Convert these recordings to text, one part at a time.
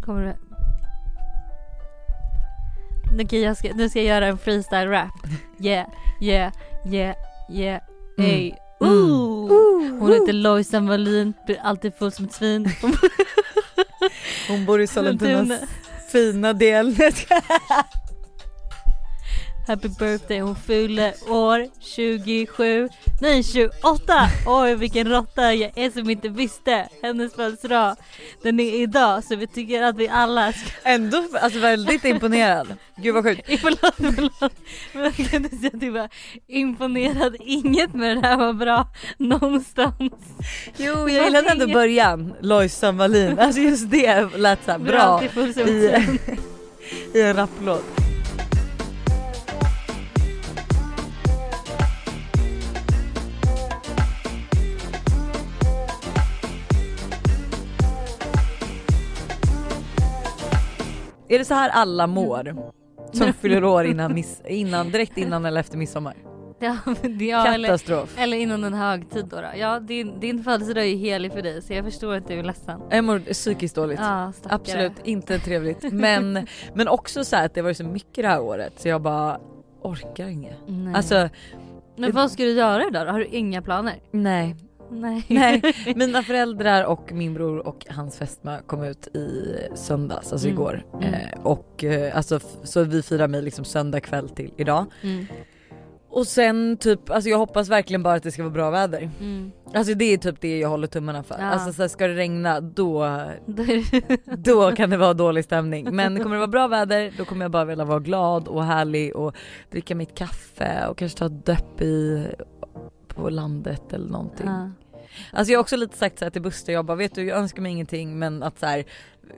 kommer det... Okej jag ska, nu ska jag göra en freestyle rap. Yeah, yeah, yeah, yeah, Mm. ey. Mm. Ooh. Hon heter Lojsan Wallin, blir alltid full som ett svin. Hon bor i Sollentunas Sollentuna. fina del. Happy birthday, hon fyller år 27, nej 28! Oj vilken råtta jag är som inte visste. Hennes födelsedag, den är idag så vi tycker att vi alla ska... Ändå alltså väldigt imponerad. Gud vad sjukt. Förlåt, förlåt. Men jag kan inte säga att jag var imponerad, inget med det här var bra någonstans. Jo jag gillade ändå inget- början, Lojsan Wallin. Alltså just det lät såhär bra ett i, i en rapplåt. Är det så här alla mår? Som fyller år innan, miss, innan, direkt innan eller efter midsommar? Ja, ja, eller, Katastrof. eller innan en högtid då. då. Ja din, din födelsedag är ju helig för dig så jag förstår att du är ledsen. Jag mår psykiskt dåligt. Ja. Absolut inte trevligt. Men, men också så här att det var så mycket det här året så jag bara orkar inget. Nej. Alltså men vad ska du göra idag då? Har du inga planer? nej. Nej. nej. Mina föräldrar och min bror och hans fästmö kom ut i söndags, alltså Mm. igår. Mm. Eh, och eh, alltså så vi firar mig liksom söndag kväll till idag. Mm. Och sen typ, alltså jag hoppas verkligen bara att det ska vara bra väder. Mm. Alltså det är typ det jag håller tummarna för. Ja. Alltså så här, ska det regna då, Då kan det vara dålig stämning. Men kommer det vara bra väder då kommer jag bara vilja vara glad och härlig och dricka mitt kaffe och kanske ta ett dopp i på landet eller någonting. ja. Alltså jag har också lite sagt så här till Buster, jag bara vet du jag önskar mig ingenting men att så här,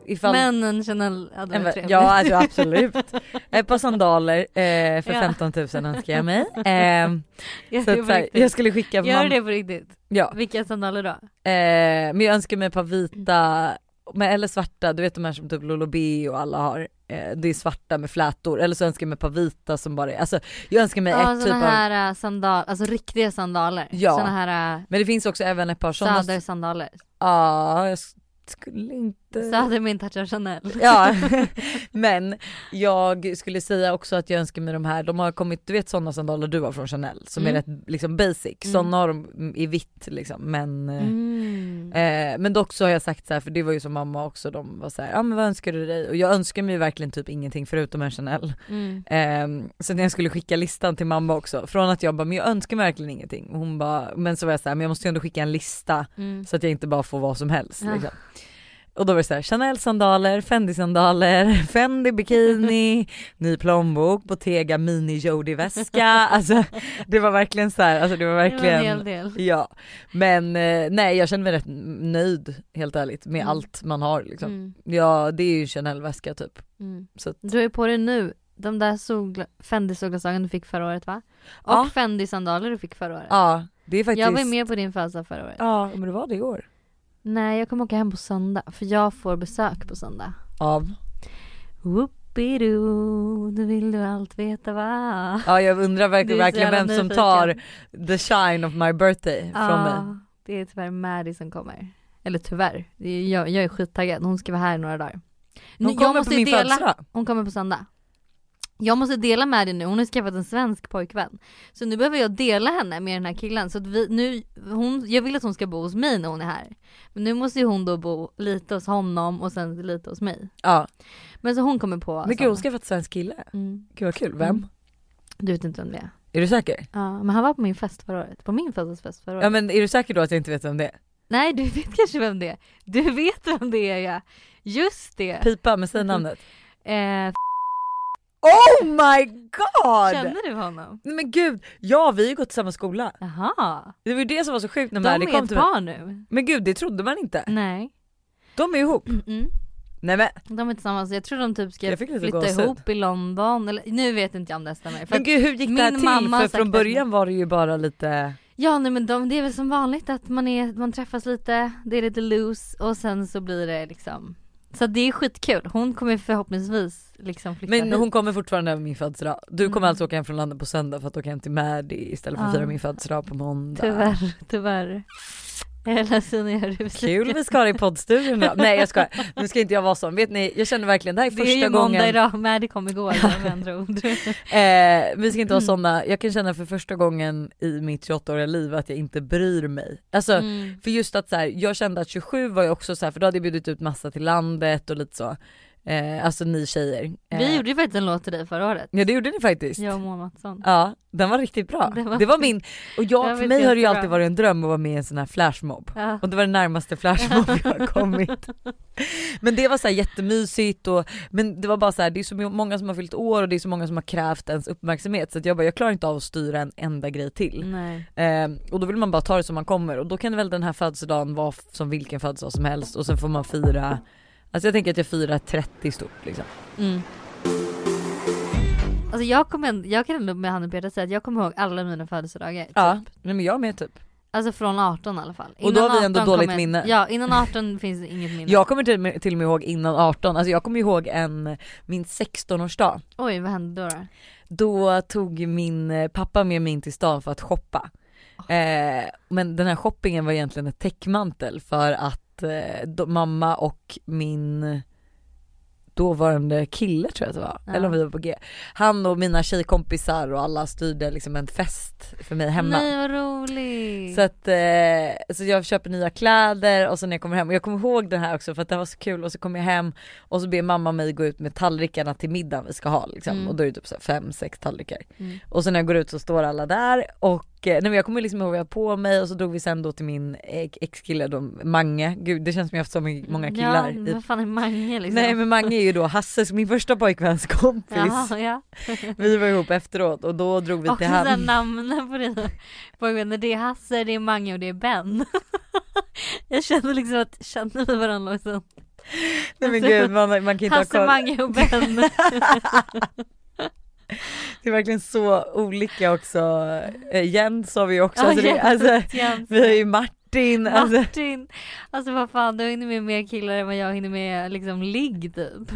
ifall Men en Chanel hade varit trevligt. Ja alltså absolut. Ett par sandaler eh, för Ja. 15 000 önskar jag mig. Eh, Gör så att, så här, jag skulle skicka Gör mamma- det på riktigt. Ja. Vilka sandaler då? Eh, men jag önskar mig ett par vita, men, eller svarta, du vet de här som typ Lolo B och alla har. Eh, det är svarta med flätor, eller så önskar jag mig ett par vita som bara är, alltså jag önskar mig Ja ett typ såna av, här äh, sandaler, alltså riktiga sandaler. Ja. Såna här äh, men det finns också även ett par sådana. södersandaler. Ja, jag skulle med en touch av Chanel. Ja, men jag skulle säga också att jag önskar mig de här, de har kommit, du vet sådana sandaler du har från Chanel som Mm. är rätt liksom basic, Mm. sådana har de i vitt liksom men eh, Mm. Eh, men dock så har jag sagt så här, för det var ju som mamma också, de var så här, ja ah, men vad önskar du dig? Och jag önskar mig verkligen typ ingenting förutom en Chanel. Mm. Eh, så när jag skulle skicka listan till mamma också, från att jag bara, men jag önskar mig verkligen ingenting. Och hon bara, men så var jag så här, men jag måste ju ändå skicka en lista Mm. så att jag inte bara får vad som helst. Ja. Och då var det så här, Chanel sandaler, Fendi sandaler, Fendi bikini, ny plånbok, Bottega mini Jody väska. Alltså det var verkligen så här, alltså det var Det var en verkligen hel del. Ja, men eh, nej jag känner mig rätt nöjd helt ärligt med Mm. allt man har liksom. Mm. Ja det är ju Chanel-väska typ. Mm. Så Du ju på dig nu de där solgla- Fendi solglasögon du fick förra året va? Och Ja. Fendi sandaler du fick förra året. ja det är faktiskt. Jag var med på din födelsedag förra året. Ja men det var det i år. Nej jag kommer åka hem på söndag för jag får besök på söndag. Av? Whoopidoo, nu vill du allt veta va? Ja jag undrar verkligen, verkligen vem som tar the shine of my birthday från mig. det är tyvärr Maddie som kommer. Eller tyvärr, jag, jag är skittaggad. Hon ska vara här några dagar. Hon kommer på min födelsedag. Hon kommer på söndag. Jag måste dela med dig nu, hon har skaffat en svensk pojkvän. Så nu behöver jag dela henne med den här killen. Så att vi, nu, hon, jag vill att hon ska bo hos mig när hon är här. Men nu måste ju hon då bo lite hos honom och sen lite hos mig. Ja. Men så hon kommer på Men gud hon söndag. ska få ett svensk kille. mm. Gud vad kul, vem? Mm. Du vet inte vem det är? Är du säker? Ja, men han var på min fest förra året. På min födelsedagsfest förra året. Ja men är du säker då att jag inte vet vem det är? Nej du vet kanske vem det är. Du vet vem det är ja. Just det. Pipa men säg namnet. Eh, Oh my god! känner du honom? Nej men gud, ja vi har ju gått i samma skola. Jaha. Det var ju det som var så sjukt när De är kom ett till mig. par nu. Men gud det trodde man inte. Nej. De är ihop. Mm-mm. Nej men, De är tillsammans, jag tror de typ ska flytta ihop i London, eller nu vet inte jag om det stämmer. Men gud hur gick det här till? För från början var det ju bara lite, ja nej men de, det är väl som vanligt att man, är, man träffas lite, det är lite loose och sen så blir det liksom Så det är skitkul, hon kommer förhoppningsvis liksom flytta men hit. hon kommer fortfarande över min födelsedag. Du kommer Mm. alltså åka hem från landet på söndag för att åka hem till Maddie istället för att Ja. fira min födelsedag på måndag. Tyvärr, tyvärr. Hela tiden jag rusar. Kul vi ska ha det i poddstudion då. Nej jag ska nu ska inte jag vara sån. Vet ni, jag känner verkligen det här är Det är första ju gången. måndag idag, Maddie kom igår med andra ord. Eh, vi ska inte vara såna, jag kan känna för första gången i mitt 28-åriga liv att jag inte bryr mig. Alltså Mm. för just att så här, jag kände att 27 var ju också så här, för då hade jag bjudit ut massa till landet och lite så. Eh, alltså ni tjejer. Eh, Vi gjorde ju faktiskt en låt till dig förra året. Ja det gjorde ni faktiskt. Jag och Moa Mattsson. Ja, den var riktigt bra. Den var- Det var min, och jag, för mig har det ju alltid varit en dröm att vara med i en sån här flashmob. Ja. Och det var det närmaste flashmob jag har kommit. Men det var så här jättemysigt och, men det var bara så här, det är så många som har fyllt år och det är så många som har krävt ens uppmärksamhet så att jag bara, jag klarar inte av att styra en enda grej till. Nej. Eh, och då vill man bara ta det som man kommer och då kan väl den här födelsedagen vara som vilken födelsedag som helst och sen får man fira, alltså jag tänker att jag firar 30 stort liksom. Mm. Alltså jag, kommer ändå, jag kan ändå med handen på hjärtat säga att jag kommer ihåg alla mina födelsedagar. Typ. Ja, nej, men jag med typ. Alltså från 18 i alla fall. Och då har vi ändå 18 dåligt kommer- minne. Ja innan 18 finns det inget minne. Jag kommer till, och med- till och med ihåg innan 18, alltså jag kommer ihåg en, min 16-årsdag. Oj vad hände då? då? Då tog min eh, pappa med mig in till stan för att shoppa. Eh, men den här shoppingen var egentligen ett täckmantel för att eh, då, mamma och min dåvarande kille tror jag att det var, Ja. eller om vi var på G. Han och mina tjejkompisar och alla styrde liksom en fest för mig hemma. Nej vad roligt. Så att eh, så jag köper nya kläder och så när jag kommer hem, och jag kommer ihåg den här också för att det var så kul och så kommer jag hem och så ber mamma mig gå ut med tallrikarna till middagen vi ska ha liksom Mm. och då är det typ så fem, sex tallrikar. Mm. Och sen när jag går ut så står alla där och eh, nej men jag kommer liksom ihåg vad jag på mig och så drog vi sen då till min ex- ex-kille då, Mange, gud det känns som jag har haft så många killar. Ja, vad fan är Mange liksom? nej men Mange är ju då Hasses, min första pojkväns kompis. Jaha, ja. Vi var ihop efteråt och då drog vi till han. namnen på dina pojkvänner, det är Hasse, det är Mange och det är Ben. jag känner liksom att, känner vi varandra också? Nej men gud man, man kan inte ha Hasse, koll. Mange och Ben. Det är verkligen så olika också. Eh, Jens har vi också. Alltså, det, alltså, vi har ju Martin. Alltså, Martin, alltså vad fan du hinner med mer killar än vad jag hinner med liksom ligg typ.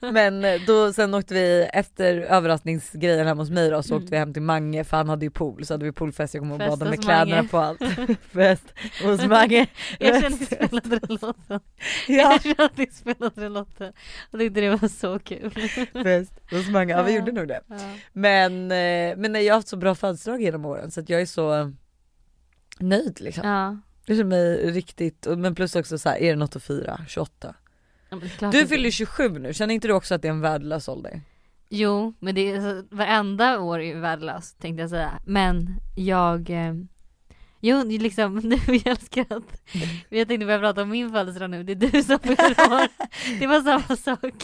men eh, då sen åkte vi efter överraskningsgrejen hemma hos mig då så Mm. åkte vi hem till Mange för han hade ju pool så hade vi poolfest. Jag kommer ihåg Fest bada med kläderna Mange. på allt. Fest hos Mange. Jag kände att vi spelade den låten. Ja, Jag kände att vi spelade den låten. Och tyckte det var så kul. fest hos Mange. Ja vi gjorde nog det. Ja. Men, eh, men nej, jag har haft så bra födelsedag genom åren så att jag är så nöjd liksom. Ja. Det känner mig riktigt, men plus också så här, är det något att fira? 28? Ja, men det är klart Du fyller 27 nu, känner inte du också att det är en värdelös ålder? Jo, men det är, varenda år är ju värdelöst tänkte jag säga. Men jag, eh, jo liksom, nu jag att, jag tänkte börja prata om min födelsedag nu, det är du som fyller år. Det var samma sak.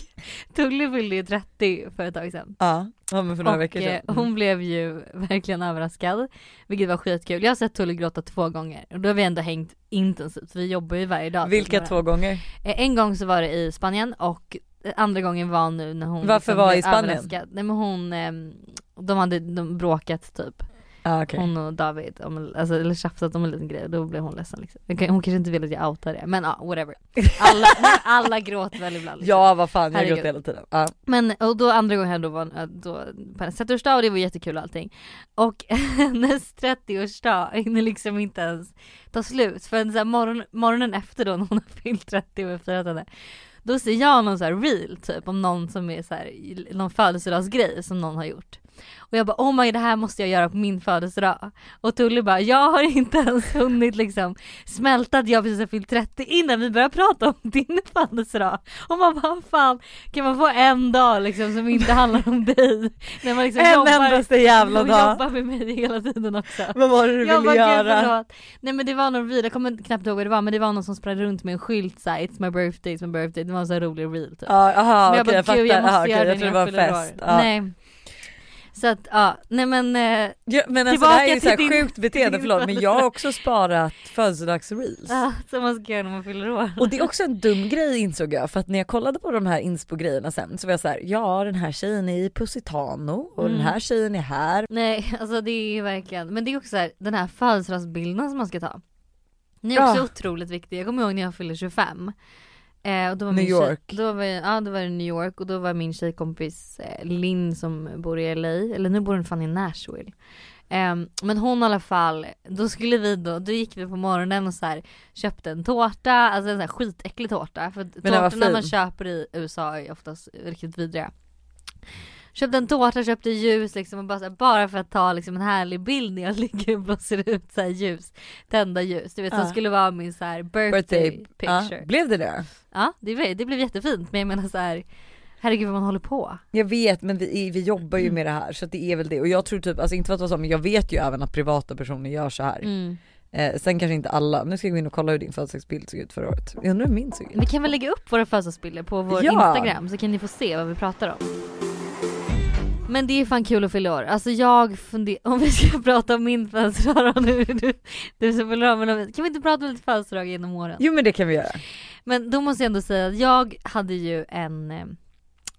Tully fyllde ju 30 för ett tag sedan. Ja, ja men för några och veckor sedan. eh, Mm. hon blev ju verkligen överraskad, vilket var skitkul. Jag har sett Tully gråta två gånger och då har vi ändå hängt intensivt, vi jobbar ju varje dag. Vilka två gånger? Eh, En gång så var det i Spanien och eh, andra gången var nu när hon Varför liksom var i Spanien? överraskad. Nej men hon, ehm, de hade de bråkat typ. Ah, okay. Hon och David, om, alltså, eller tjafsat om en liten grej då blev hon ledsen liksom. Hon kan- Hon kanske inte vill att jag outar det men ja whatever. Alla, alla gråter väl ibland. Liksom. Ja vad fan, jag Herregud. gråter hela tiden. Ja. Men och då andra gången då var då på hennes 30-årsdag och det var jättekul och allting. Och hennes 30-årsdag hinner liksom inte ens ta slut för en så här morgon, morgonen efter då när hon har fyllt 30 och firat henne. Då ser jag någon så här reel typ om någon som är så här, någon födelsedagsgrej som någon har gjort. Och jag bara oh my det här måste jag göra på min födelsedag. Och Tully bara jag har inte ens hunnit liksom smälta att jag precis har fyllt 30 innan vi börjar prata om din födelsedag. Och man bara fan kan man få en dag liksom som inte handlar om dig? När man liksom En jobbar, endaste jävla dag. jobbar med mig hela tiden också. Vad var det du Jag ville bara, göra? förlåt. Nej men det var någon reel, jag kommer knappt ihåg vad det var men det var någon som sprang runt med en skylt såhär It's my birthday, it's my birthday. Det var en sån här rolig reel typ. Ja, aha, Men jag, bara, gud, fattar. måste Aha, göra jag det tror när det var en jag fyller fest. år. Ja. Nej. Så att ja, nej men eh, Ja, men alltså det här är ju så här din- sjukt beteende, förlåt men jag har också sparat födelsedagsreels. ja, som man ska göra när man fyller år. Och det är också en dum grej insåg jag för att när jag kollade på de här inspo-grejerna sen så var jag så här: ja den här tjejen är i Positano och Mm. den här tjejen är här. Nej alltså det är ju verkligen, men det är också så här, den här födelsedagsbilden som man ska ta. Den är också Ja. otroligt viktig. Jag kommer ihåg när jag fyllde 25. Eh, och då var New York. Tjej, då var, ja då var det New York och då var min tjejkompis eh, Linn som bor i LA, eller nu bor hon fan i Nashville. Ehm, men hon i alla fall, då skulle vi då, då gick vi på morgonen och så här, köpte en tårta, alltså en sån här skitäcklig tårta. För tårtorna man köper i USA är oftast riktigt vidriga. Köpte en tårta, köpte ljus liksom och bara, här, bara för att ta liksom en härlig bild när jag ligger och blåser ut så här ljus, tända ljus. Du vet som Ja. skulle vara min så här birthday, picture. Ja, blev det det? Ja det, blev- det blev jättefint men jag menar så här. herregud vad man håller på. Jag vet men vi, vi jobbar ju med det här så det är väl det och jag tror typ, alltså inte för att vara så men jag vet ju även att privata personer gör så här. Mm. Eh, sen kanske inte alla, nu ska jag gå in och kolla hur din födelsedagsbild såg ut förra året. Jag undrar hur min såg ut. Vi kan väl lägga upp våra födelsedagsbilder på vår Ja. instagram så kan ni få se vad vi pratar om. Men det är fan kul att fylla år. Alltså jag funderar, om vi ska prata om min födelsedag nu, du, du som fyller år, men kan vi inte prata om lite födelsedag genom åren? Jo men det kan vi göra. Men då måste jag ändå säga att jag hade ju en eh,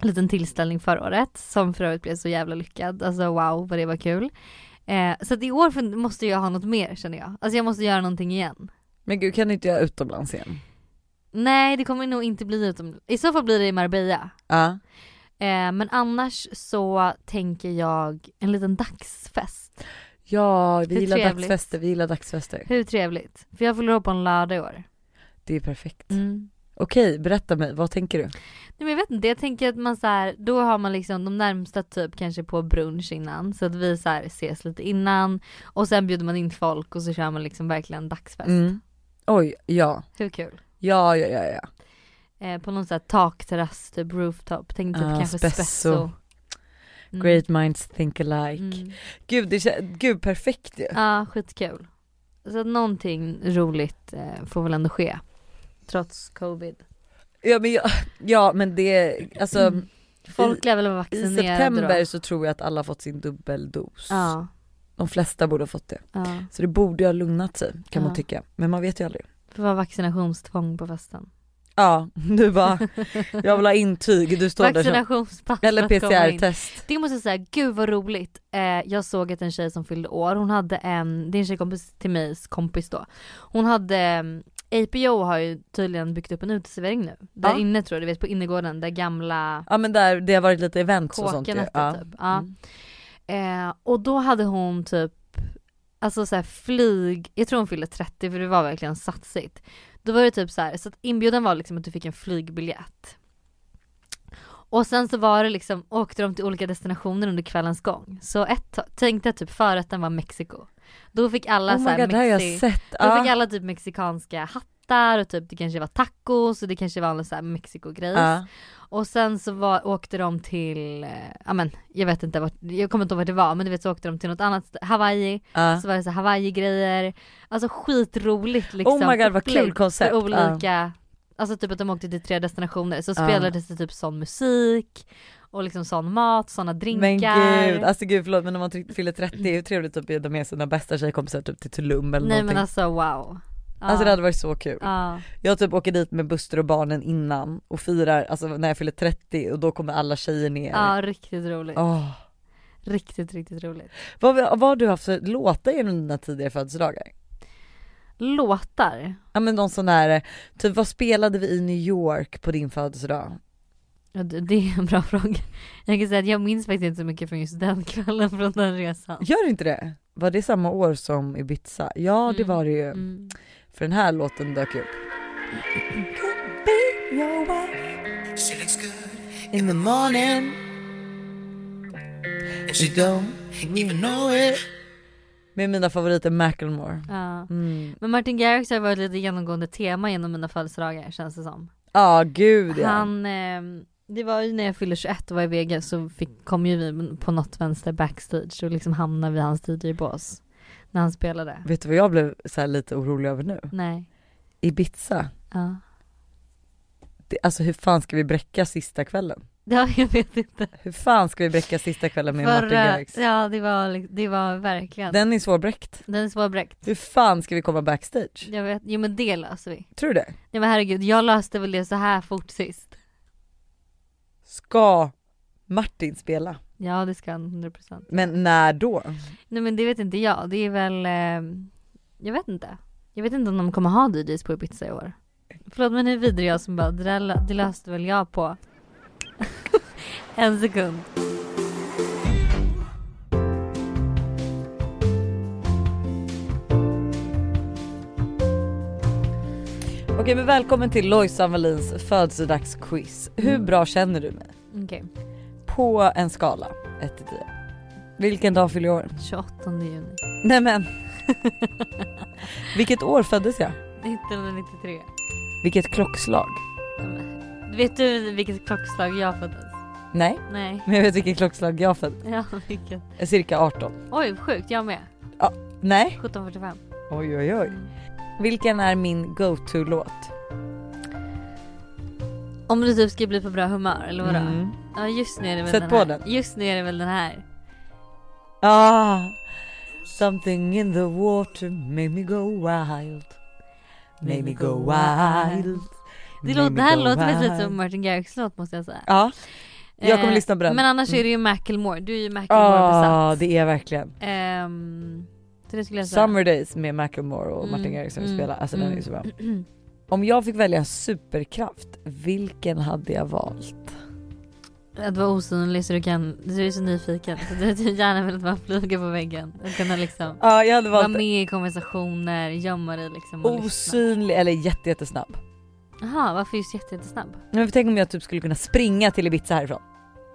liten tillställning förra året som för övrigt blev så jävla lyckad. Alltså wow vad det var kul. Eh, så att i år måste jag ha något mer känner jag. Alltså jag måste göra någonting igen. Men gud kan du inte göra utomlands igen? Nej det kommer nog inte bli utom, i så fall blir det i Marbella. Ja. Eh, men annars så tänker jag en liten dagsfest. Ja vi Hur gillar trevligt. dagsfester, vi gillar dagsfester. Hur trevligt? För jag fyller år på en lördag i år. Det är perfekt. Mm. Okej, berätta mig, vad tänker du? Nej men jag vet inte, jag tänker att man så här, då har man liksom de närmsta typ kanske på brunch innan så att vi så här ses lite innan och sen bjuder man in folk och så kör man liksom verkligen dagsfest. Mm. Oj, ja. Hur kul? Ja, ja, ja, ja. Eh, på någon så här takterrass, typ rooftop, tänk typ Ah, kanske spesso. spesso. Mm. Great minds think alike. Mm. Gud, det kä- gud perfekt ju. Ja, skitkul. Så någonting roligt eh, får väl ändå ske. Trots covid. Ja men, jag, ja, men det, alltså Mm. Folk lär väl vara i vaccinerade september då. så tror jag att alla fått sin dubbeldos. Ja, De flesta borde ha fått det. ja. Så det borde ju ha lugnat sig kan Ja. man tycka. Men man vet ju aldrig. Det var vaccinationstvång på festen. Ja, du bara, jag vill ha intyg, du står där som, eller. PCR-test. Det måste jag säga, gud vad roligt. Eh, jag såg att en tjej som fyllde år, hon hade en, det är en tjejkompis till mig, kompis då. Hon hade, mm, APO har ju tydligen byggt upp en uteservering nu. Där Ja. inne tror jag, du vet på innergården, där gamla Ja men där, det har varit lite events och sånt ju. Ja. typ. Ja. Mm. Eh, och då hade hon typ, alltså så här flyg, jag tror hon fyllde 30 för det var verkligen satsigt. Då var det typ så här, så att inbjudan var liksom att du fick en flygbiljett. Och sen så var det liksom, åkte de till olika destinationer under kvällens gång. Så ett tänkte jag typ förrätten var Mexiko. Då fick alla Oh så här god, mexi- då fick alla typ mexikanska hattar och typ det kanske var tacos och det kanske var någon så här mexiko-grejs. Ja. Och sen så var, åkte de till, eh, ja men jag vet inte vart, jag kommer inte ihåg vart det var men du vet så åkte de till något annat Hawaii, Ja. så var det så Hawaii-grejer. Alltså skitroligt liksom. Oh my god, vad kul koncept. Olika, alltså typ att de åkte till tre destinationer så spelades det typ sån musik och liksom sån mat, såna Men drinkar. gud, alltså gud förlåt men när man fyller 30 hur trevligt att bjuda med sina bästa tjejkompisar typ till Tulum eller Nej någonting. men alltså wow. Alltså det hade varit så kul. Ja. Jag typ åker dit med Buster och barnen innan och firar, alltså när jag fyller 30 och då kommer alla tjejer ner. ja, riktigt roligt. Åh. Riktigt, riktigt roligt. Vad, vad har du haft för låtar genom dina tidigare födelsedagar? Låtar? Ja men någon sån här, typ vad spelade vi i New York på din födelsedag? Ja, det är en bra fråga. Jag kan säga att jag minns faktiskt inte så mycket från just den kvällen från den resan. Gör det inte det? Var det samma år som Ibiza? Ja det Mm. var det ju. Mm. För den här låten dök upp. She looks good In the morning, and she don't even know it. Med mina favoriter Macklemore. Ja. Mm. Men Martin Garrix har varit lite genomgående tema genom mina födelsedagar känns det som. Ja gud ja. Han, ehm, det var ju när jag fyllde 21 och var i Vegas så fick, kom ju vi på något vänster backstage och liksom hamnade vid hans DJ-bås. När han spelade. Vet du vad jag blev så lite orolig över nu? Nej. Ibiza. Ja. Det, alltså hur fan ska vi bräcka sista kvällen? Ja, jag vet inte. Hur fan ska vi bräcka sista kvällen med Martin Förra, Garrix? ja det var, det var verkligen. Den, Den är svårbräckt. är svårbräckt. Hur fan ska vi komma backstage? Jag vet, jo men det löser vi. Tror du det? Nej men herregud, jag löste väl det så här fort sist. Ska Martin spela? Ja det ska han, 100%. Men när då? Nej men det vet inte jag, det är väl, eh, jag vet inte. Jag vet inte om de kommer ha DJs på Ibiza i år. Förlåt men nu är vidare jag som bara, det, där, det löste väl jag på en sekund. Okej men välkommen till Lojsan Wallins födelsedagsquiz. Hur mm. bra känner du mig? Okej. Okay. På en skala 1 till 10. Vilken dag fyller jag år? 28 juni Nej men. Vilket år föddes jag? 1993. Vilket klockslag? Ja, Vet du vilket klockslag jag föddes? Nej, Nej. men jag vet vilket klockslag jag föddes. Ja, vilket? Cirka 18. Oj sjukt, jag med. Nej. 1745. Oj oj oj. Mm. Vilken är min go-to-låt? Om du typ ska bli på bra humör eller vadå? Mm. Ja just nu är det väl Sätt den på här. den. Just nu är det väl den här. Ah, something in the water made me go wild. Made me go wild. Det, låter, det här låter lite som Martin Garrix låt måste jag säga. Ja, jag kommer Eh, lyssna på den. Men annars Mm. är det ju Macklemore, du är ju Macklemore Ja, besatt. det är verkligen. Ehm, så det skulle jag säga. Summer Days med Macklemore och Martin Mm, Garrix som mm, spelar, alltså den är ju mm. så bra. Om jag fick välja superkraft, vilken hade jag valt? Att vara osynlig så du kan, du är så nyfiken så du du gärna vill att man flyger på väggen. Att kunna liksom Ja jag hade vara valt med i konversationer, gömma dig liksom och lyssna. osynlig eller jätte, jättesnabb. Jaha varför just jätte, jättesnabb? Men tänk om jag typ skulle kunna springa till Ibiza härifrån.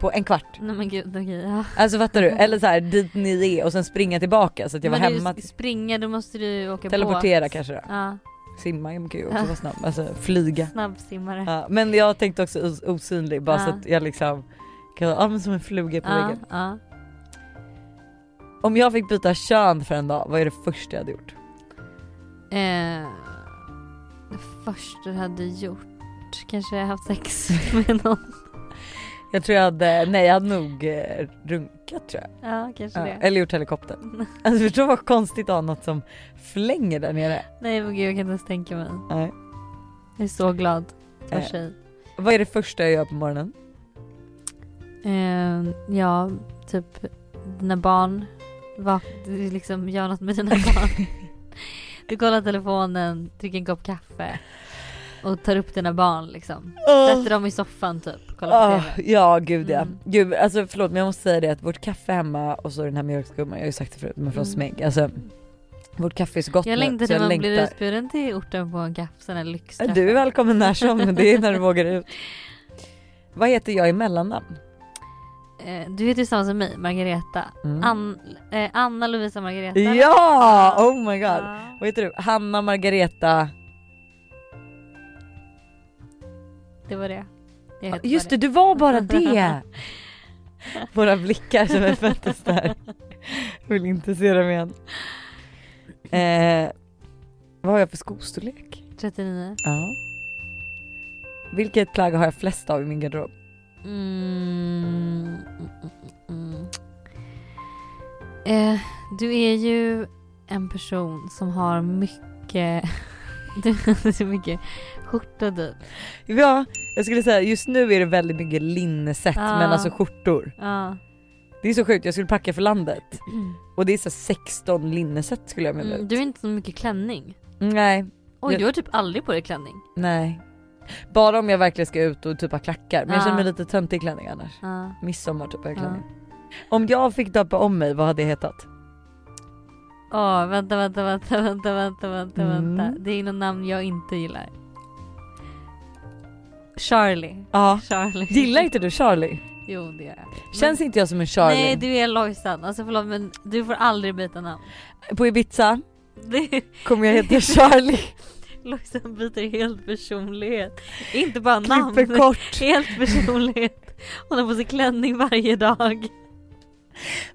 På en kvart. Nej men gud okej ja. Alltså fattar du? Eller så här dit ni är och sen springa tillbaka så att jag var men hemma. du springa då måste du åka Teleportera båt. kanske då. Ja, Simma kan ju också vara snabb. Alltså flyga. snabbsimmare. Ja, men jag tänkte också os- osynlig bara så att jag liksom kan vara ja, men som en fluga på väggen. Om jag fick byta kön för en dag, vad är det första jag hade gjort? Eh, det första du hade gjort, kanske haft sex med någon. Jag tror jag hade, nej jag hade nog eh, runkat tror jag. Ja kanske Ja, det. eller gjort helikoptern. Alltså förstå vad konstigt att ha något som flänger där nere. Nej men gud jag kan inte ens tänka mig. Nej. Jag är så glad för Eh. sig. Vad är det första jag gör på morgonen? Eh, ja, typ dina barn. Du liksom gör något med dina barn. Du kollar telefonen, dricker en kopp kaffe. Och tar upp dina barn liksom. Sätter dem i soffan typ, kollar på Ah, TV. ja gud ja. Mm. Gud, alltså förlåt men jag måste säga det att vårt kaffe hemma och så den här mjölkskumman, jag har ju sagt det förut men från Mm. Smeg. Alltså vårt kaffe är så gott Jag längtar till man längtar. blir utbjuden till orten på en kaffe, sån här lyxkaffe. Du är välkommen när som, det är när du vågar ut. Vad heter jag i mellannamn? Eh, Du heter ju samma som mig, Margareta. Mm. Ann, eh, Anna Lovisa Margareta. Ja! Oh my god. Ja. Vad heter du? Hanna Margareta. Det var det. Jag heter Just bara det, du var bara det. Våra blickar som är föddes där. Vill inte se dem igen. Eh, vad har jag för skostorlek? 39. Ja. Vilket plagg har jag flest av i min garderob? Mm, mm, mm, mm. Eh, du är ju en person som har mycket, du har så mycket skjortor typ. Ja, jag skulle säga just nu är det väldigt mycket linneset Ja. men alltså skjortor. Ja. Det är så sjukt, jag skulle packa för landet och det är så 16 linneset skulle jag vilja Mm, du är inte så mycket klänning. Nej, Oj Jag- du har typ aldrig på dig klänning. nej. Bara om jag verkligen ska ut och typ ha klackar. Men jag Ja. känner mig lite töntig i klänning annars. Ja. Midsommar typ har jag Ja. klänning. Om jag fick döpa om mig, vad hade jag hetat? Åh vänta vänta vänta vänta vänta vänta Mm. vänta. Det är något namn jag inte gillar. Charlie. Ja. Charlie. Gillar inte du Charlie? Jo det gör jag. Känns inte jag som en Charlie? Nej du är Lojsan, alltså förlåt men du får aldrig byta namn. På Ibiza kommer jag heta Charlie, Lojsan byter helt personlighet. Inte bara namn, klipper kort. helt personlighet. Hon har på sig klänning varje dag.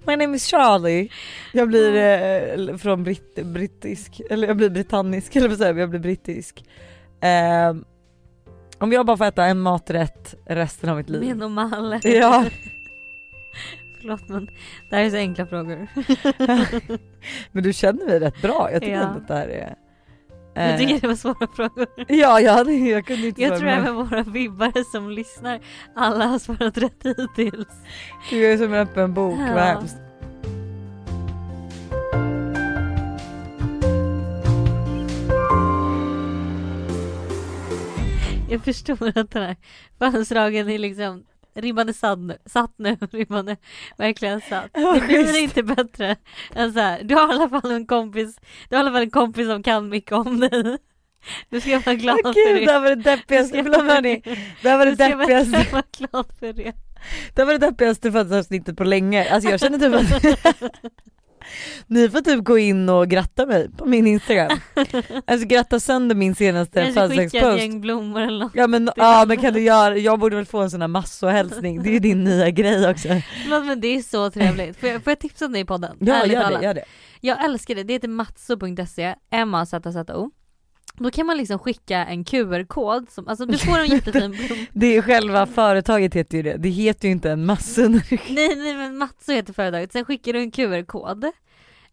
My name is Charlie. Jag blir eh, från britt, brittisk, eller jag blir britannisk eller vad säger jag, jag blir brittisk. Ehm, om jag bara får äta en maträtt resten av mitt liv. Med normal. Ja. Förlåt men det här är så enkla frågor. Men du känner mig rätt bra, jag tycker Ja. att det här är... Jag eh, tycker det var svåra frågor. Ja, jag, hade, jag kunde inte Jag tror även våra vibbare som lyssnar, alla har svarat rätt hittills. Jag är som en öppen bok, vad Ja. hemskt. Jag förstår att den här födelsedagen är liksom Ribban är satt nu, satt nu, ribban är verkligen satt. Ja, Det blir inte bättre än så här. Du har i alla fall en kompis, du har i alla fall en kompis som kan mycket om dig. Du ska vara glad Åh för det det. här var det deppigaste, förlåt hörni. Det här var det Du ska deppigaste, verkligen vara glad för det. det här var det deppigaste födelsedagsavsnittet på länge. Alltså jag känner typ att Ni får typ gå in och gratta mig på min instagram. Alltså gratta sönder min senaste Kanske födelsedagspost. gäng blommor eller något. Ja men, ja men kan du göra, jag borde väl få en sån här massohälsning, det är ju din nya grej också. Förlåt men det är så trevligt. Får jag, får jag tipsa om det i podden? Ja Ärligt gör talat. det, gör det. Jag älskar det, det heter matso.se, M-A-Z-Z-O. Då kan man liksom skicka en QR-kod, som, alltså du får en jättefin blomma. Det är själva företaget heter ju det, det heter ju inte en massa. Nej nej men Matso heter företaget, sen skickar du en QR-kod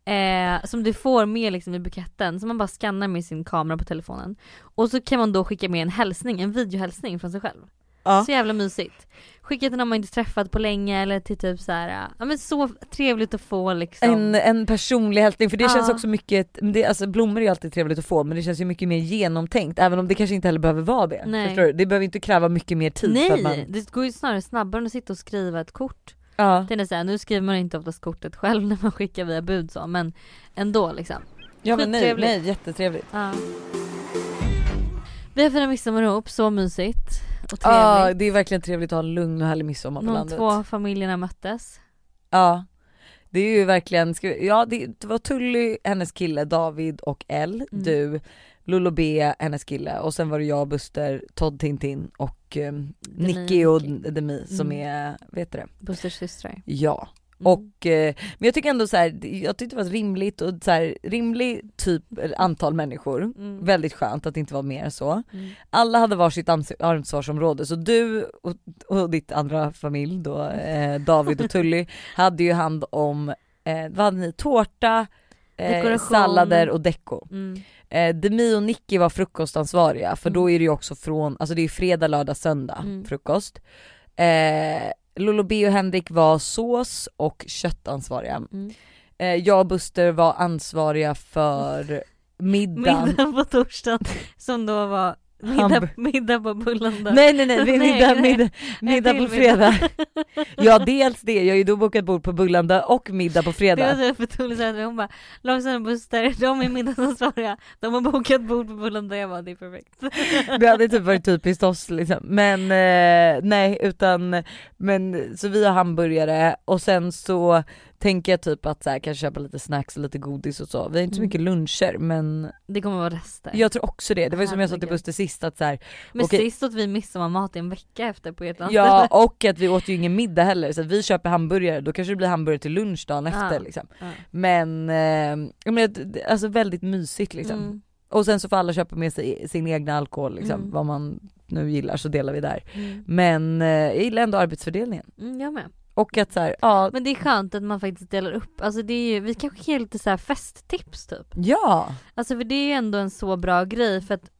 eh, som du får med liksom i buketten som man bara skannar med sin kamera på telefonen. Och så kan man då skicka med en hälsning, en videohälsning från sig själv. Ja. Så jävla mysigt. Skicka till någon man inte träffat på länge eller till typ så här, ja men så trevligt att få liksom. En, en personlig hälsning för det Ja. känns också mycket, det, alltså blommor är ju alltid trevligt att få men det känns ju mycket mer genomtänkt även om det kanske inte heller behöver vara det. Nej. Förstår du? Det behöver inte kräva mycket mer tid Nej, man, det går ju snarare snabbare än att sitta och skriva ett kort. ja. Det är så här, nu skriver man inte oftast kortet själv när man skickar via bud så, men ändå liksom. ja men nej, nej jättetrevligt. Ja. Vi har firat midsommar ihop, så mysigt och Ja trevligt. det är verkligen trevligt att ha en lugn och härlig midsommar på De landet. två familjerna möttes. Ja. Det är ju verkligen, ja det, var Tully, hennes kille David och Elle, Mm. du, Lolo B, hennes kille och sen var det jag, Buster, Todd Tintin och Demi, Nicky och. Demi som Mm. är, vet du det? Busters systrar. Ja. Mm. Och, eh, men jag tycker ändå så här, jag tyckte det var rimligt och så här, rimlig typ antal människor. Mm. Väldigt skönt att det inte var mer så. Mm. Alla hade varsitt ans- ansvarsområde så du och, och ditt andra familj då, eh, David och Tully, hade ju hand om, eh, vad hade ni, tårta, eh, sallader och deko. Mm. Eh, Demi och Nicky var frukostansvariga för då Mm. är det ju också från, alltså det är fredag, lördag, söndag Mm. frukost. Eh, Lolo B och Henrik var sås och köttansvariga. Mm. Eh, jag och Buster var ansvariga för middagen. Middag på torsdagen som då var middag, middag på Bullanda. Nej nej nej, middag, nej. middag, middag på fredag. Ja dels det, jag har ju då bokat bord på Bullanda och middag på Det var fredag. så för att hon bara och Buster, de är middagsansvariga, de har bokat bord på Bullanda, jag bara det är perfekt. Det hade typ varit typiskt oss liksom. Men eh, nej utan, men så vi har hamburgare och sen så tänker jag typ att så här, kanske köpa lite snacks och lite godis och så. Vi har inte så Mm. mycket luncher men Det kommer vara rester. jag tror också det. Det var ju som jag sa till Herregud. Buster sist att så här, Men okej. sist åt vi midsommarmat i en vecka efter på ett Ja och att vi åt ju ingen middag heller så att vi köper hamburgare, då kanske det blir hamburgare till lunch dagen efter Ja. liksom. Ja. Men, eh, jag menar, det- alltså väldigt mysigt liksom. Mm. Och sen så får alla köpa med sig sin egna alkohol liksom, Mm. vad man nu gillar så delar vi där. Mm. Men eh, jag gillar ändå arbetsfördelningen. Mm, jag med. Och att så här, ja, Men det är skönt att man faktiskt delar upp, alltså det är ju, vi kanske kan ge lite så här festtips typ. ja, Alltså för det är ju ändå en så bra grej för att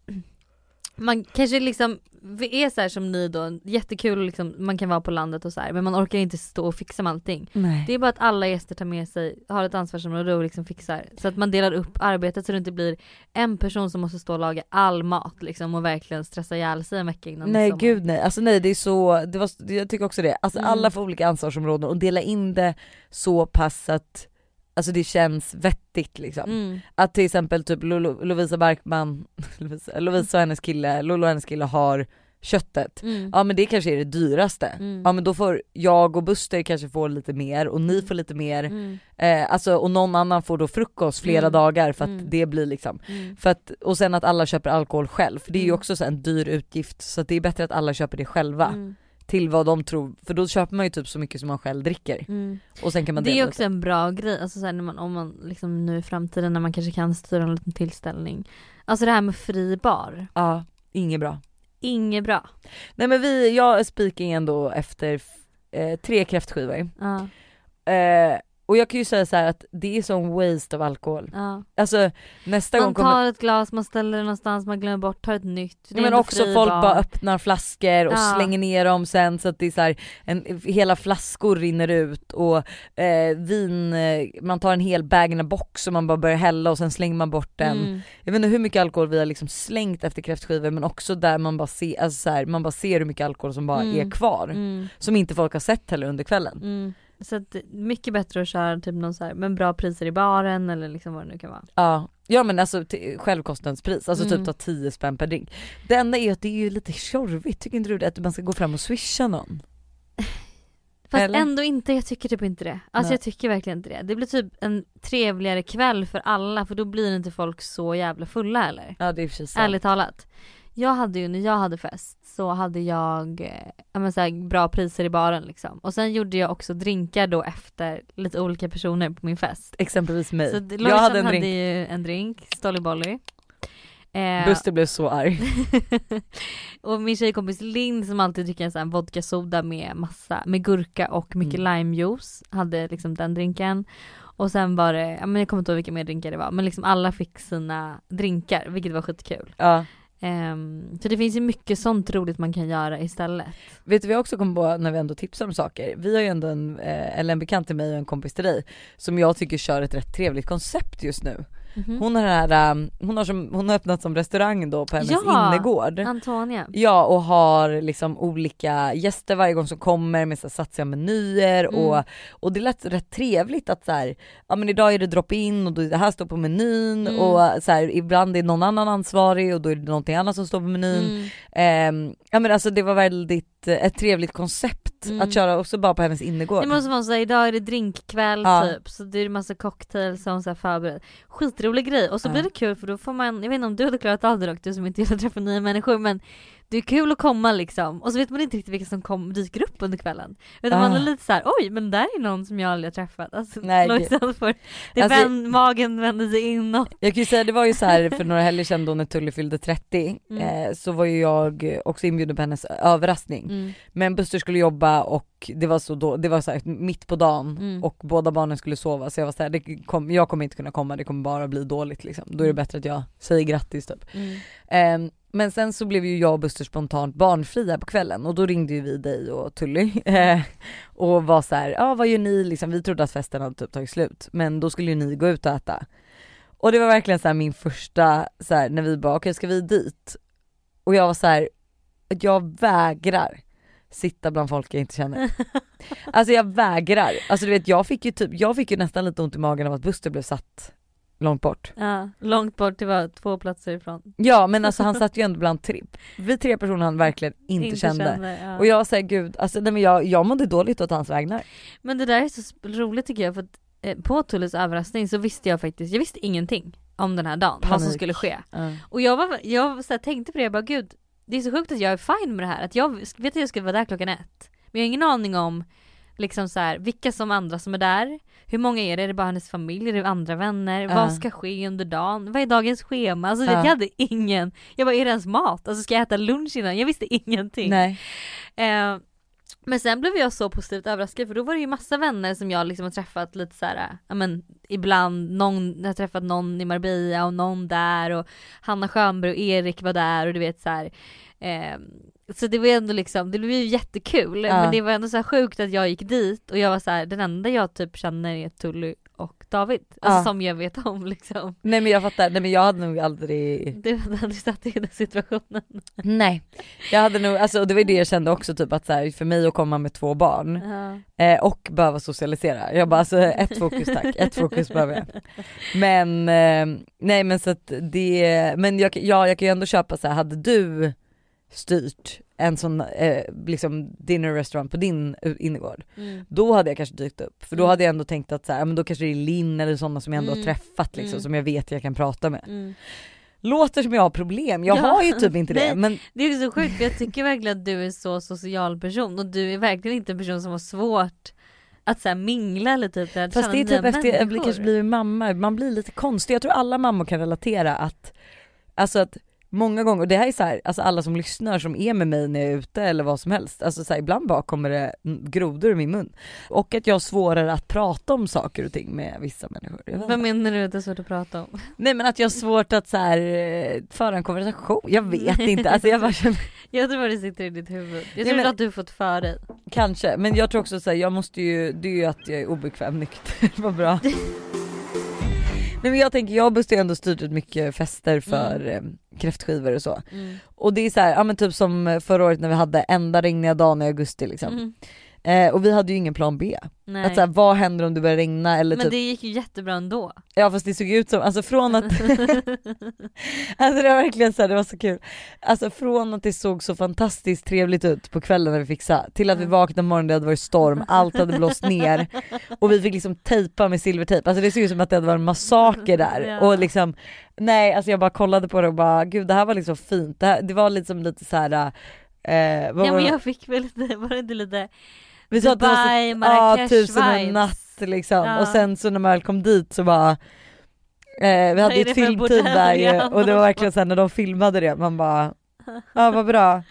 man kanske liksom, vi är så här som ni då, jättekul liksom, man kan vara på landet och så här, men man orkar inte stå och fixa med allting. nej. Det är bara att alla gäster tar med sig, har ett ansvarsområde och liksom fixar. Så att man delar upp arbetet så det inte blir en person som måste stå och laga all mat liksom och verkligen stressa ihjäl sig en vecka innan Nej midsommar. gud nej, alltså nej det är så, det var, jag tycker också det, alltså Mm. alla får olika ansvarsområden och dela in det så pass att Alltså det känns vettigt liksom. Mm. Att till exempel typ Lolo, Lovisa Barkman, Lovisa, Lovisa och hennes kille, Lolo och hennes kille har köttet. Mm. Ja men det kanske är det dyraste. Mm. Ja men då får jag och Buster kanske få lite mer och ni får lite mer. Mm. Eh, alltså och någon annan får då frukost flera Mm. dagar för att Mm. det blir liksom. Mm. För att, och sen att alla köper alkohol själv, för det är ju Mm. också en dyr utgift så det är bättre att alla köper det själva. Till vad de tror, för då köper man ju typ så mycket som man själv dricker. Mm. Och sen kan man Det är också en bra grej, alltså så här, när man, om man liksom nu i framtiden när man kanske kan styra en liten tillställning. Alltså det här med fri bar, Ja, inget bra. inget bra. Nej men vi, jag är speaking ändå efter eh, tre kräftskivor. Ja, Eh, och jag kan ju säga så att det är sån waste av alkohol. ja. Alltså nästa gång Man kommer tar ett glas, man ställer det någonstans, man glömmer bort, tar ett nytt. Ja, men också folk bar. bara öppnar flaskor och Ja. slänger ner dem sen så att det är så här, en, hela flaskor rinner ut och eh, vin, eh, man tar en hel bag box och man bara börjar hälla och sen slänger man bort den. Mm. Jag vet inte hur mycket alkohol vi har liksom slängt efter kräftskivor men också där man bara ser, alltså så här, man bara ser hur mycket alkohol som bara Mm. är kvar. Mm. Som inte folk har sett heller under kvällen. Så att mycket bättre att köra typ någon så här, men bra priser i baren eller liksom vad det nu kan vara. Ja, ja men alltså självkostnadspris, alltså Mm. typ ta 10 spänn per drink. Det enda är att det är ju lite tjorvigt, tycker inte du det? Att man ska gå fram och swisha någon? Fast Eller? ändå inte, jag tycker typ inte det. Alltså Nej. jag tycker verkligen inte det. Det blir typ en trevligare kväll för alla för då blir inte folk så jävla fulla heller. Ja det är sig sant. Ärligt talat. Jag hade ju, när jag hade fest så hade jag eh, men så här, bra priser i baren liksom. Och sen gjorde jag också drinkar då efter lite olika personer på min fest. Exempelvis mig. Så det- jag Lojsan hade en hade drink, ju en drink, Stolly Bolly. Eh, Buster blev så arg. och min tjejkompis Linn som alltid dricker en sån vodka soda med massa, med gurka och mycket Mm. limejuice, hade liksom den drinken. Och sen var det, ja men jag kommer inte ihåg vilka mer drinkar det var, men liksom alla fick sina drinkar, vilket var skitkul. Ja. Um, så det finns ju mycket sånt roligt man kan göra istället. Vet du vad jag också kom på när vi ändå tipsar om saker? Vi har ju ändå en, eh, eller en bekant till mig och en kompis till dig som jag tycker kör ett rätt trevligt koncept just nu. Mhm. Hon har, här, um, hon har, som, hon har öppnat som restaurang då på hennes Ja! innergård. Antonia. Ja och har liksom olika gäster varje gång som kommer med så satsiga menyer Mm. och, och det lät rätt trevligt att så här, ja men idag är det drop-in och det här står på menyn Mm. och så här, ibland är någon annan ansvarig och då är det någonting annat som står på menyn. Mm. Ehm, ja men alltså det var väldigt, ett trevligt koncept Mm. att köra också bara på hennes innergård. Det måste vara så här, idag är det drinkkväll Ja. typ, så det är massa cocktails som så här förberedd. Skitrolig grej och så Ja. blir det kul för då får man, jag vet inte om du hade klarat av det dock, du som inte gillar att träffa nya människor men det är kul att komma liksom och så vet man inte riktigt vilka som kom, dyker upp under kvällen. Utan man Ah. är lite så här: oj men där är någon som jag aldrig har träffat. Alltså, Nej, Lojsan får, det Alltså- vän, magen vänder sig inåt. Jag kan ju säga det var ju så här för några helger sedan då när Tully fyllde 30 Mm. eh, så var ju jag också inbjuden på hennes överraskning. Mm. Men Buster skulle jobba och det var så då, det var så här mitt på dagen Mm. och båda barnen skulle sova så jag var så här, det kom, jag kommer inte kunna komma, det kommer bara bli dåligt liksom. Då är det Mm. bättre att jag säger grattis typ. Mm. Men sen så blev ju jag och Buster spontant barnfria på kvällen och då ringde ju vi dig och Tully eh, och var så här, ja ah, vad gör ni liksom, vi trodde att festen hade typ tagit slut men då skulle ju ni gå ut och äta. Och det var verkligen så min första, så här, när vi bara okej ska vi dit? Och jag var så här, jag vägrar sitta bland folk jag inte känner. Alltså jag vägrar. Alltså du vet jag fick ju typ, jag fick ju nästan lite ont i magen av att Buster blev satt långt bort. Ja, långt bort, det var två platser ifrån. Ja men alltså han satt ju ändå bland tre, vi tre personer han verkligen inte, kände. ja. Och jag säger gud, alltså nej men jag, jag mådde dåligt åt hans vägnar. Men det där är så roligt tycker jag för att eh, på Tullys överraskning så visste jag faktiskt, jag visste ingenting om den här dagen, vad som Panik. skulle ske. Och jag, var, jag så här, tänkte på det, jag bara gud, det är så sjukt att jag är fine med det här. Att jag vet att jag skulle vara där klockan ett. Men jag har ingen aning om liksom så här, vilka som andra som är där. Hur många är det? Är det bara hennes familj? Är det andra vänner? Ja. Vad ska ske under dagen? Vad är dagens schema? Alltså Ja. jag hade ingen, jag bara är det ens mat? Alltså ska jag äta lunch innan? Jag visste ingenting. Nej. Eh, men sen blev jag så positivt överraskad för då var det ju massa vänner som jag liksom har träffat lite såhär, ja men ibland, någon, jag har träffat någon i Marbella och någon där och Hanna Schönberg och Erik var där och du vet så här. Eh, så det var ändå liksom, det blev ju jättekul Ja. men det var ändå så sjukt att jag gick dit och jag var så här, den enda jag typ känner är Tully och David. Alltså Ja. som jag vet om liksom. Nej men jag fattar, nej men jag hade nog aldrig Du hade aldrig satt i den situationen. Nej. Jag hade nog, alltså och det var ju det jag kände också typ att så här, för mig att komma med två barn Ja. eh, och behöva socialisera. Jag bara alltså ett fokus tack, ett fokus behöver jag. Men eh, nej men så att det, men jag, ja, jag kan ju ändå köpa så här, hade du styrt en sån eh, liksom dinner restaurant på din eh, innergård, Mm. då hade jag kanske dykt upp. För då Mm. hade jag ändå tänkt att så här, men då kanske det är Linn eller sådana som jag ändå Mm. har träffat liksom, Mm. som jag vet jag kan prata med. Mm. Låter som jag har problem, jag Ja. har ju typ inte det men Det är så sjukt för jag tycker verkligen att du är så social person och du är verkligen inte en person som har svårt att så här mingla eller typ Fast det är typ efter jag blir- människor. kanske blivit mamma, man blir lite konstig. Jag tror alla mammor kan relatera att, alltså att många gånger, och det här är så här, alltså alla som lyssnar som är med mig när jag är ute eller vad som helst, alltså så här, ibland bara kommer det grodor i min mun. Och att jag har svårare att prata om saker och ting med vissa människor. Vad menar du att det är svårt att prata om? Nej men att jag har svårt att så här, eh, föra en konversation, jag vet inte, alltså jag bara känner, Jag tror bara det sitter i ditt huvud. Jag Nej, tror men- att du har fått för dig. kanske, men jag tror också så här, jag måste ju, det är ju att jag är obekväm nykter, vad bra. Nej men jag tänker, jag och Buster har ändå styrt ut mycket fester för eh, kräftskivor och så. Mm. Och det är så här, ja men typ som förra året när vi hade enda regniga dagen i augusti liksom. Mm. Eh, och vi hade ju ingen plan B. Nej. Att såhär, vad händer om det börjar regna eller men typ, det gick ju jättebra ändå. ja fast det såg ut som, alltså från att, alltså det var verkligen så här, det var så kul. Alltså från att det såg så fantastiskt trevligt ut på kvällen när vi fixade, till att vi vaknade på morgonen, det hade varit storm, allt hade blåst ner och vi fick liksom tejpa med silvertejp, alltså det såg ut som att det hade varit en massaker där Ja. och liksom Nej alltså jag bara kollade på det och bara gud det här var liksom fint, det, här, det var liksom lite så här. Eh, Ja men jag fick väl lite, var det inte lite vi sa att det var så, Dubai, ja, tusen och en vibes? natt liksom Ja. och sen så när man väl kom dit så bara eh, vi hade ju ett filmteam där ju och det var verkligen såhär när de filmade det man bara ja vad bra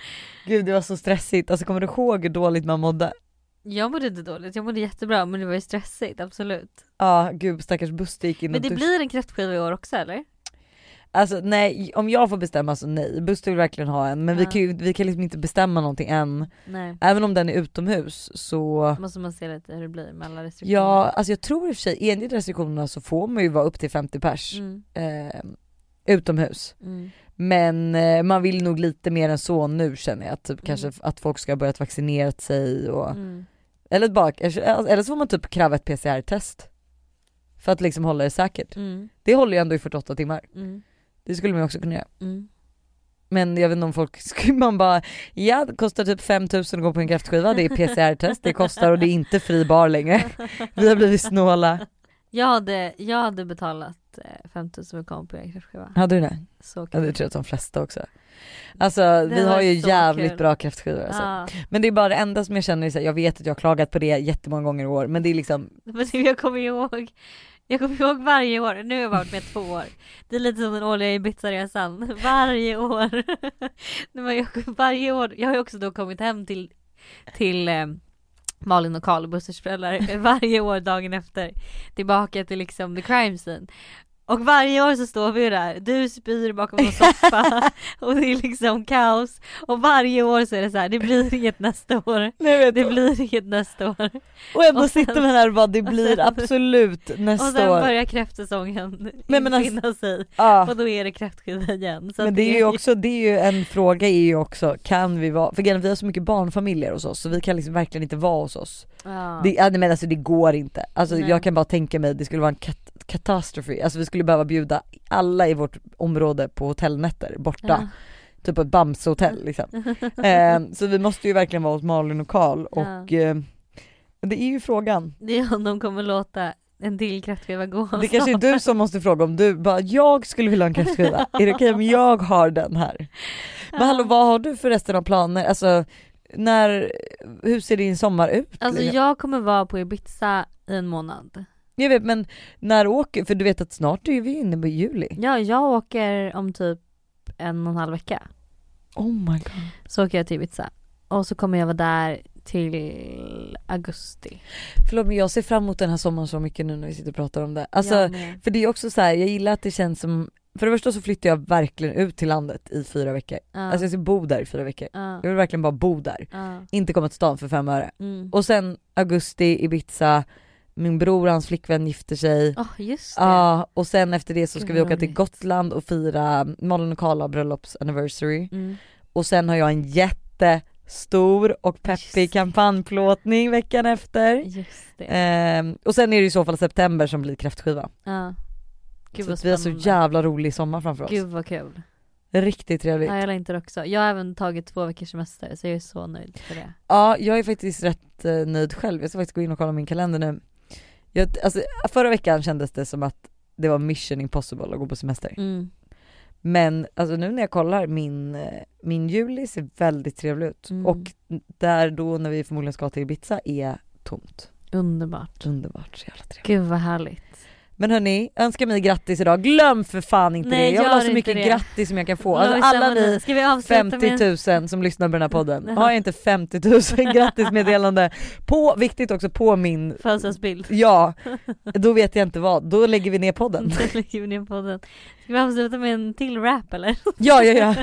Gud det var så stressigt, alltså kommer du ihåg hur dåligt man mådde? Jag mådde inte dåligt, jag mådde jättebra men det var ju stressigt absolut. Ja gud stackars Buster gick in Men det dusch- blir en kräftskiva i år också eller? Alltså nej, om jag får bestämma så nej, Buster vill verkligen ha en men vi Ja. kan ju vi kan liksom inte bestämma någonting än. Nej. Även om den är utomhus så Måste man se lite hur det blir med alla restriktioner. Ja, alltså jag tror i och för sig enligt restriktionerna så får man ju vara upp till 50 pers Mm, eh, utomhus. mm. Men eh, man vill nog lite mer än så nu känner jag, typ Mm. kanske att folk ska ha börjat vaccinerat sig och Mm. eller, bara, eller så får man typ kräva ett PCR-test. För att liksom hålla det säkert. Mm. Det håller ju ändå i 48 timmar. Mm. Det skulle man också kunna göra. Mm. Men jag vet inte om folk, skulle man bara, ja det kostar typ 5000 att gå på en kräftskiva, det är PCR-test, det kostar och det är inte fri bar längre. Vi har blivit snåla. Jag, hade, jag hade betalat eh, 5000 för att komma på en kräftskiva. Hade du det? Så Ja kul. det tror jag att de flesta också. Alltså vi var har ju jävligt kul. bra kräftskivor alltså. Ja. Men det är bara det enda som jag känner, är så här, jag vet att jag har klagat på det jättemånga gånger i år men det är liksom, Men det- jag kommer ihåg jag kommer ihåg varje år, nu har jag varit med två år. Det är lite som den årliga Ibiza-resan. Varje år. Jag, varje år. Jag har ju också då kommit hem till, till eh, Malin och Karl, Busters föräldrar, varje år dagen efter. Tillbaka till liksom the crime scene. Och varje år så står vi ju där, du spyr bakom en soffa och det är liksom kaos. Och varje år så är det så här, det blir inget nästa år. nej vet Det blir inget nästa år. och ändå och sen- sitter man här och bara det och blir sen- absolut Och nästa sen år. börjar kräftsäsongen Nej, men alltså- infinna sig Ja. och då är det kräftskiva igen. Så Men att det är ju också, det är ju en fråga är ju också, kan vi vara, för grejen vi har så mycket barnfamiljer hos oss så vi kan liksom verkligen inte vara hos oss. Ja. Det, men alltså det går inte. Alltså Nej. jag kan bara tänka mig, det skulle vara en kat- katastrofe, alltså vi skulle behöva bjuda alla i vårt område på hotellnätter borta. Ja. Typ ett Bamsehotell liksom. eh, så vi måste ju verkligen vara hos Malin och Karl och eh, det är ju frågan. Det är om de kommer låta en till kräftskiva gå. Det kanske är du som måste fråga om du bara, jag skulle vilja ha en kräftskiva, är det okej om jag har den här? Men hallå vad har du för resten av planer? Alltså när, hur ser din sommar ut? Alltså liksom? jag kommer vara på Ibiza i en månad. Jag vet men när åker, för du vet att snart är vi inne på juli. Ja, jag åker om typ en och en halv vecka. Oh my god. Så åker jag till Ibiza. Och så kommer jag vara där till augusti. Förlåt men jag ser fram emot den här sommaren så mycket nu när vi sitter och pratar om det. Alltså med. för det är också så här, jag gillar att det känns som, för det första så flyttar jag verkligen ut till landet i fyra veckor. Ja. Alltså jag ska bo där i fyra veckor. ja. Jag vill verkligen bara bo där. Ja. Inte komma till stan för fem öre. Mm. Och sen augusti, Ibiza, min bror och hans flickvän gifter sig. Oh, just det. Ja, och sen efter det så ska Gud, vi åka till. Gotland och fira Malin och Karla bröllops anniversary. Mm. Och sen har jag en jättestor och peppig Just kampanjplåtning veckan efter. Just det. Ehm, och sen är det i så fall september som blir kräftskiva. Ja. Gud så att vi har så jävla rolig sommar framför oss. Gud vad kul. Riktigt trevligt. Ja, jag längtar också. Jag har även tagit två veckors semester så jag är så nöjd för det. Ja, jag är faktiskt rätt eh, nöjd själv. Jag ska faktiskt gå in och kolla min kalender nu. Jag, alltså, förra veckan kändes det som att det var mission impossible att gå på semester. Mm. Men alltså nu när jag kollar min, min juli ser väldigt trevlig ut. Mm. Och där då när vi förmodligen ska till Ibiza är tomt. Underbart. Underbart, så jävla trevligt. Gud vad härligt. Men hörni, önska mig grattis idag. Glöm för fan inte Nej, det. Jag vill ha så mycket det. grattis som jag kan få. Alltså alla ni Ska vi avsluta med 50 en... 000 som lyssnar på den här podden. Har jag inte 50 000 grattismeddelande på, viktigt också på min, födelsedagsbild? ja, då vet jag inte vad. Då lägger vi ner podden. Då lägger vi ner podden. Ska vi avsluta med en till rap eller? Ja, ja, ja.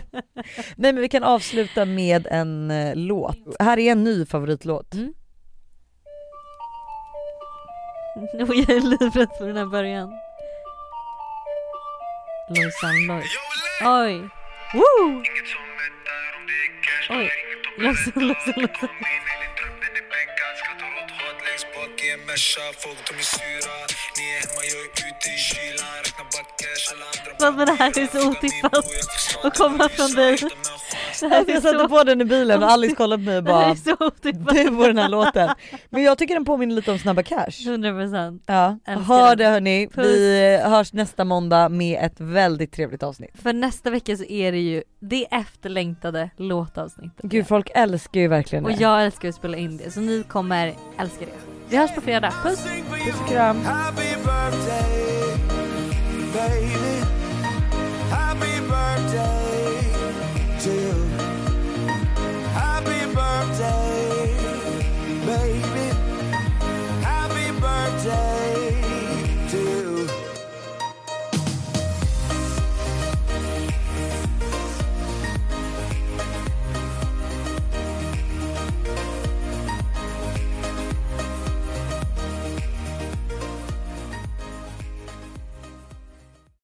Nej men vi kan avsluta med en eh, låt. Här är en ny favoritlåt. Mm. Och jag är livrädd för den här början. Lojsan Loj. Oj! Woo! Oj! Lojsan, Lojsan, Lojsan. är Vad men det här är så otippat att komma från dig. Alltså jag satte så, på den i bilen och Alice kollade på mig och bara är så otippat. du och den här låten. Men jag tycker den påminner lite om Snabba Cash. 100%. Ja, hör den. det hörni. Puss. Vi hörs nästa måndag med ett väldigt trevligt avsnitt. För nästa vecka så är det ju det efterlängtade låtavsnittet. Gud folk älskar ju verkligen Och det. jag älskar att spela in det så ni kommer älska det. Vi hörs på fredag, puss! Puss och kram. Happy birthday, baby